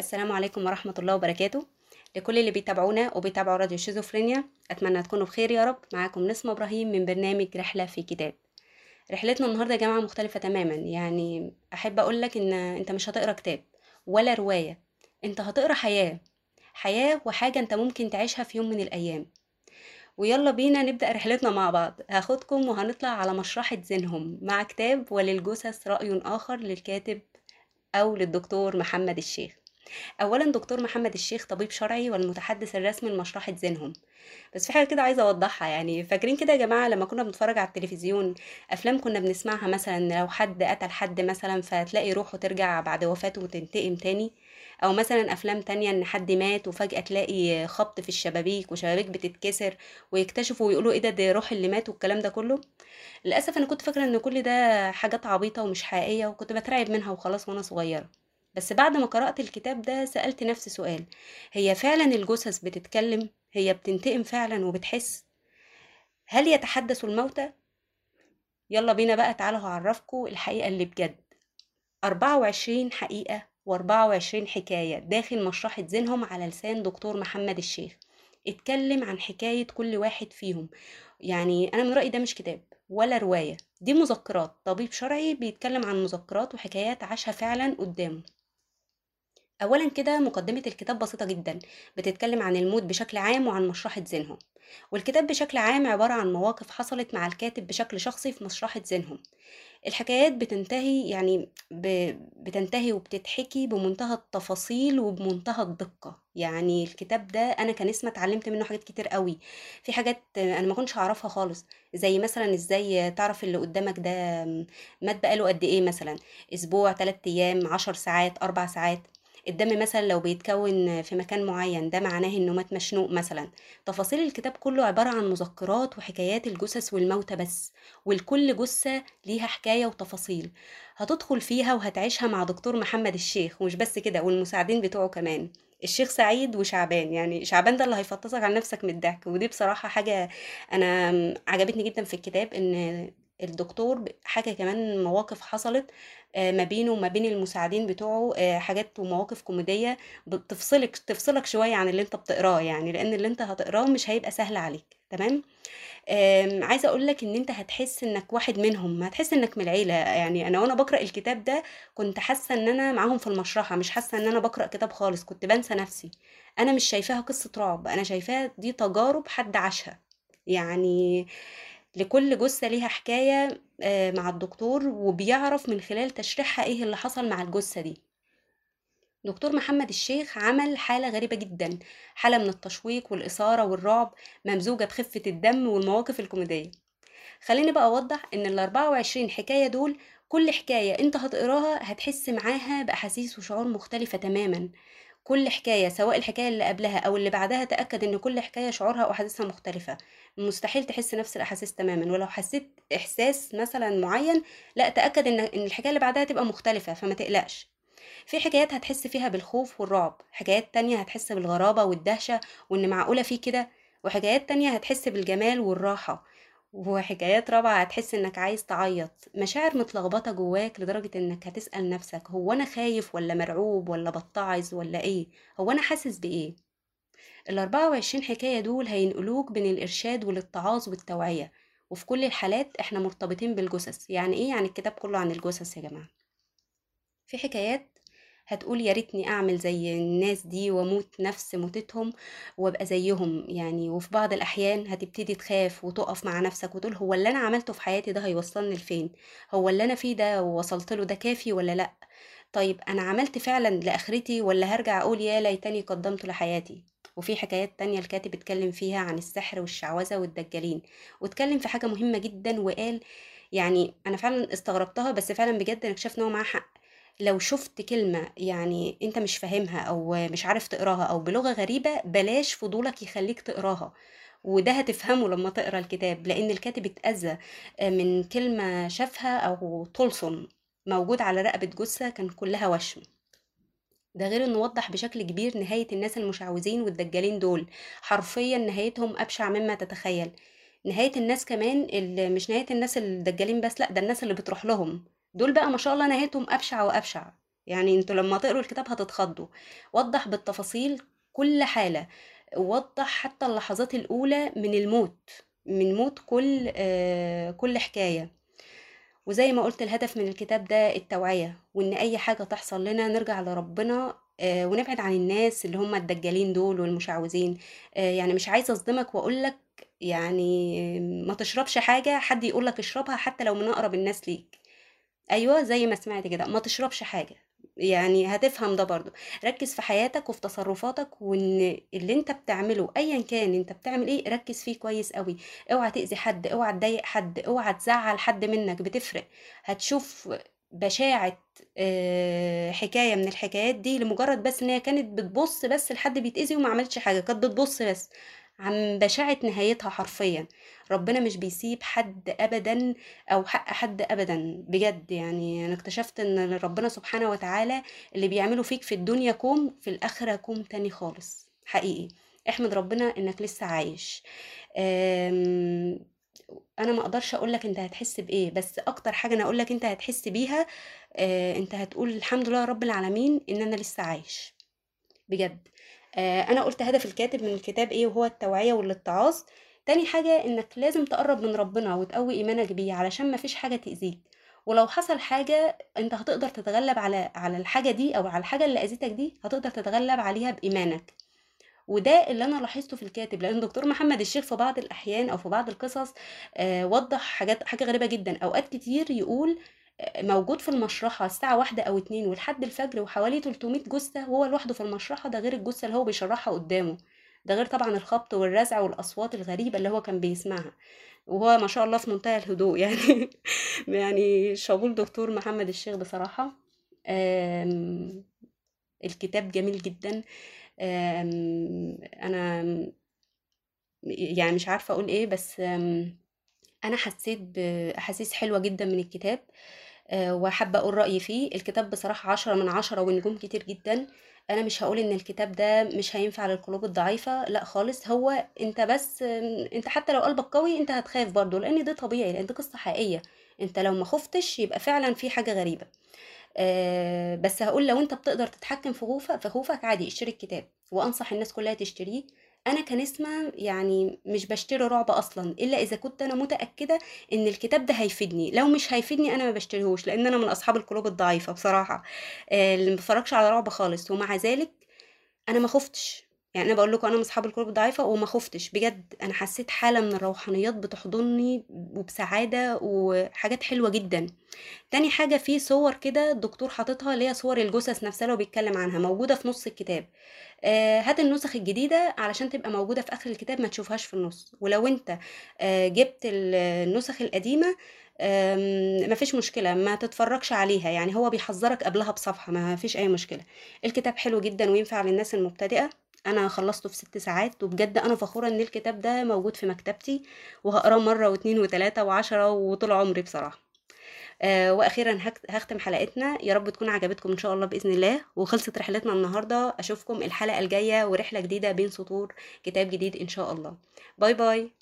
السلام عليكم ورحمة الله وبركاته. لكل اللي بيتابعونا وبيتابعوا راديو شيزوفرينيا أتمنى تكونوا بخير يا رب. معاكم نسمة إبراهيم من برنامج رحلة في كتاب. رحلتنا النهاردة يا جماعة مختلفة تماما. يعني أحب أقولك إن أنت مش هتقرأ كتاب ولا رواية. أنت هتقرأ حياة. حياة وحاجة أنت ممكن تعيشها في يوم من الأيام. ويلا بينا نبدأ رحلتنا مع بعض. هاخدكم وهنطلع على مشرحة زينهم مع كتاب وللجثث رأي آخر للكاتب أو للدكتور محمد الشيخ. اولا دكتور محمد الشيخ طبيب شرعي والمتحدث الرسمي لمشرحة زينهم. بس في حاجة كده عايزة أوضحها يعني فاكرين كده يا جماعة لما كنا بنتفرج على التلفزيون أفلام كنا بنسمعها مثلا لو حد قتل حد مثلا فتلاقي روحه ترجع بعد وفاته وتنتقم تاني؟ أو مثلا أفلام تانية إن حد مات وفجأة تلاقي خبط في الشبابيك وشبابيك بتتكسر ويكتشفوا ويقولوا إيه ده ده روح اللي مات والكلام ده كله؟ للأسف أنا كنت فاكرة إن كل ده حاجات عبيطة ومش حقيقية وكنت بترعب منها وخلاص وأنا صغيرة. بس بعد ما قرأت الكتاب ده سألت نفسي سؤال هي فعلا الجثث بتتكلم؟ هي بتنتقم فعلا وبتحس؟ هل يتحدث الموتى؟ يلا بينا بقى تعالوا هعرفكم الحقيقة اللي بجد. 24 حقيقة و24 حكاية داخل مشرحة زينهم على لسان دكتور محمد الشيخ. اتكلم عن حكاية كل واحد فيهم. يعني أنا من رأيي ده مش كتاب ولا رواية دي مذكرات. طبيب شرعي بيتكلم عن مذكرات وحكايات عاشها فعلا قدامه. اولا كده مقدمة الكتاب بسيطة جدا بتتكلم عن الموت بشكل عام وعن مشرحة زينهم. والكتاب بشكل عام عبارة عن مواقف حصلت مع الكاتب بشكل شخصي في مشرحة زينهم. الحكايات بتنتهي يعني ب... بتنتهي وبتتحكي بمنتهى التفاصيل وبمنتهى الدقة. يعني الكتاب ده أنا كنسمة اتعلمت منه حاجات كتير قوي. في حاجات أنا ما كنتش أعرفها خالص. زي مثلا إزاي تعرف اللي قدامك ده مات بقاله قد إيه مثلا؟ أسبوع تلات أيام عشر ساعات أربع ساعات. الدم مثلا لو بيتكون في مكان معين ده معناه إنه مات مشنوق مثلا. تفاصيل الكتاب كله عبارة عن مذكرات وحكايات الجثث والموتى بس ولكل جثة ليها حكاية وتفاصيل. هتدخل فيها وهتعيشها مع دكتور محمد الشيخ ومش بس كده والمساعدين بتوعه كمان. الشيخ سعيد وشعبان يعني شعبان ده اللي هيفطسك عن نفسك من الضحك. ودي بصراحة حاجة أنا عجبتني جدا في الكتاب إن الدكتور حكى كمان مواقف حصلت ما بينه وما بين المساعدين بتوعه حاجات ومواقف كوميدية بتفصلك تفصلك شوية عن اللي انت بتقراه يعني لأن اللي انت هتقراه مش هيبقى سهل عليك تمام؟ عايزة أقول لك إن انت هتحس إنك واحد منهم هتحس إنك من العيلة يعني أنا وأنا بقرأ الكتاب ده كنت حاسة إن أنا معاهم في المشرحة مش حاسة إن أنا بقرأ كتاب خالص كنت بنسى نفسي. أنا مش شايفاها قصة رعب أنا شايفاها دي تجارب حد عاشها. يعني لكل جثة ليها حكاية مع الدكتور وبيعرف من خلال تشريحها إيه اللي حصل مع الجثة دي. دكتور محمد الشيخ عمل حالة غريبة جدا حالة من التشويق والإثارة والرعب ممزوجة بخفة الدم والمواقف الكوميدية. خليني بقى أوضح إن ال 24 حكاية دول كل حكاية أنت هتقراها هتحس معاها بأحاسيس وشعور مختلفة تماما. كل حكاية سواء الحكاية اللي قبلها أو اللي بعدها تأكد إن كل حكاية شعورها وأحاسيسها مختلفة. مستحيل تحس نفس الأحاسيس تماما ولو حسيت إحساس مثلا معين لأ تأكد إن إن الحكاية اللي بعدها تبقى مختلفة فما تقلقش. في حكايات هتحس فيها بالخوف والرعب حكايات تانية هتحس بالغرابة والدهشة وإن معقولة في كده وحكايات تانية هتحس بالجمال والراحة. وحكايات رابعة هتحس إنك عايز تعيط. مشاعر متلخبطة جواك لدرجة إنك هتسأل نفسك هو أنا خايف ولا مرعوب ولا بتعظ ولا إيه؟ هو أنا حاسس بإيه؟ الأربعة وعشرين حكاية دول هينقلوك بين الإرشاد والاتعاظ والتوعية. وفي كل الحالات إحنا مرتبطين بالجثث. يعني إيه؟ يعني الكتاب كله عن الجثث يا جماعة. في حكايات هتقول يا ريتني أعمل زي الناس دي وأموت نفس موتتهم وأبقى زيهم. يعني وفي بعض الأحيان هتبتدي تخاف وتقف مع نفسك وتقول هو اللي أنا عملته في حياتي ده هيوصلني لفين؟ هو اللي أنا فيه ده ووصلت له ده كافي ولا لأ؟ طيب أنا عملت فعلا لآخرتي ولا هرجع أقول يا ليتني قدمت لحياتي؟ وفي حكايات تانية الكاتب اتكلم فيها عن السحر والشعوذة والدجالين واتكلم في حاجة مهمة جدا وقال يعني أنا فعلا استغربتها بس فعلا بجد أنا اكتشفت إن هو معاه حق. لو شفت كلمة يعني أنت مش فاهمها أو مش عارف تقراها أو بلغة غريبة بلاش فضولك يخليك تقراها. وده هتفهمه لما تقرأ الكتاب لأن الكاتب اتأذى من كلمة شافها أو طلسم موجود على رقبة جثة كان كلها وشم. ده غير إنه وضح بشكل كبير نهاية الناس المشعوذين والدجالين دول. حرفيا نهايتهم أبشع مما تتخيل. نهاية الناس كمان مش نهاية الناس الدجالين بس لأ ده الناس اللي بتروح لهم. دول بقى ما شاء الله نهايتهم أبشع وأبشع يعني أنتوا لما تقروا الكتاب هتتخضوا. وضح بالتفاصيل كل حالة. وضح حتى اللحظات الأولى من الموت من موت كل آه كل حكاية. وزي ما قلت الهدف من الكتاب ده التوعية وإن أي حاجة تحصل لنا نرجع لربنا آه ونبعد عن الناس اللي هم الدجالين دول والمشعوذين. آه يعني مش عايزة أصدمك وأقولك يعني ما تشربش حاجة حد يقولك اشربها حتى لو من أقرب الناس ليك. أيوه زي ما سمعت كده. ما تشربش حاجة. يعني هتفهم ده برضو ركز في حياتك وفي تصرفاتك وإن اللي أنت بتعمله ايا كان أنت بتعمل إيه ركز فيه كويس قوي أوعى تأذي حد أوعى تضايق حد أوعى تزعل حد منك. بتفرق. هتشوف بشاعة آه، حكاية من الحكايات دي لمجرد بس إن هي كانت بتبص بس لحد بيتأذي وما عملتش حاجة. كانت بتبص بس. عن بشاعة نهايتها حرفيا. ربنا مش بيسيب حد ابدا أو حق حد ابدا. بجد يعني أنا اكتشفت إن ربنا سبحانه وتعالى اللي بيعمله فيك في الدنيا كوم في الآخرة كوم تاني خالص. حقيقي. احمد ربنا إنك لسه عايش. أنا ما أقدرش أقول لك أنت هتحس بإيه بس أكتر حاجة أنا أقول لك أنت هتحس بيها آه، أنت هتقول الحمد لله رب العالمين إن أنا لسه عايش. بجد. أنا قلت هدف الكاتب من الكتاب إيه وهو التوعية والاتعاظ. تاني حاجة إنك لازم تقرب من ربنا وتقوي إيمانك بيه علشان ما فيش حاجة تأذيك. ولو حصل حاجة أنت هتقدر تتغلب على على الحاجة دي أو على الحاجة اللي أذيتك دي هتقدر تتغلب عليها بإيمانك. وده اللي أنا لاحظته في الكاتب لأن دكتور محمد الشيخ في بعض الأحيان أو في بعض القصص آه، وضح حاجات حاجة غريبة جدا. أوقات كتير يقول آه، موجود في المشرحة الساعة واحدة أو اتنين ولحد الفجر وحوالي 300 جثة وهو لوحده في المشرحة ده غير الجثة اللي هو بيشرحها قدامه. ده غير طبعا الخبط والرزع والأصوات الغريبة اللي هو كان بيسمعها. وهو ما شاء الله في منتهى الهدوء يعني يعني شابول دكتور محمد الشيخ بصراحة. آم، الكتاب جميل جدا. أنا يعني مش عارفة أقول إيه بس أنا حسيت باحاسيس حلوة جدا من الكتاب. وحابه أقول رأيي فيه. الكتاب بصراحة عشرة من عشرة ونجوم كتير جدا. أنا مش هقول إن الكتاب ده مش هينفع للقلوب الضعيفة لأ خالص. هو أنت بس أنت حتى لو قلبك قوي أنت هتخاف برضه لأن ده طبيعي لأن دي قصة حقيقية. أنت لو ما خفتش يبقى فعلا في حاجة غريبة. آه، بس هقول لو أنت بتقدر تتحكم في خوفك عادي اشتري الكتاب. وأنصح الناس كلها تشتريه. أنا كنسمة يعني مش بشتري رعب أصلا إلا إذا كنت أنا متأكدة إن الكتاب ده هيفيدني. لو مش هيفيدني أنا ما بشتريهوش لأن أنا من أصحاب القلوب الضعيفة بصراحة. آه، اللي ما على رعب خالص. ومع ذلك أنا ما خفتش. يعني أنا بقول لكم أنا من أصحاب القلوب الضعيفة وما خفتش بجد أنا حسيت حالة من الروحانيات بتحضني وبسعادة وحاجات حلوة جدا. تاني حاجة في صور كده الدكتور حاططها اللي هي صور الجثث نفسها هو بيتكلم عنها موجودة في نص الكتاب. آه، هات النسخ الجديدة علشان تبقى موجودة في آخر الكتاب ما تشوفهاش في النص. ولو أنت آه، جبت ال- النسخ القديمة آم، مفيش مشكلة ما تتفرجش عليها يعني هو بيحذرك قبلها بصفحة ما فيش أي مشكلة. الكتاب حلو جدا وينفع للناس المبتدئة. أنا خلصته في ست ساعات وبجد أنا فخورة إن الكتاب ده موجود في مكتبتي وهقراه مرة واتنين وتلاتة وعشرة وطول عمري بصراحة. آه وأخيرا هختم حلقتنا. يا رب تكون عجبتكم إن شاء الله بإذن الله. وخلصت رحلتنا النهارده. أشوفكم الحلقة الجاية ورحلة جديدة بين سطور كتاب جديد إن شاء الله. باي باي.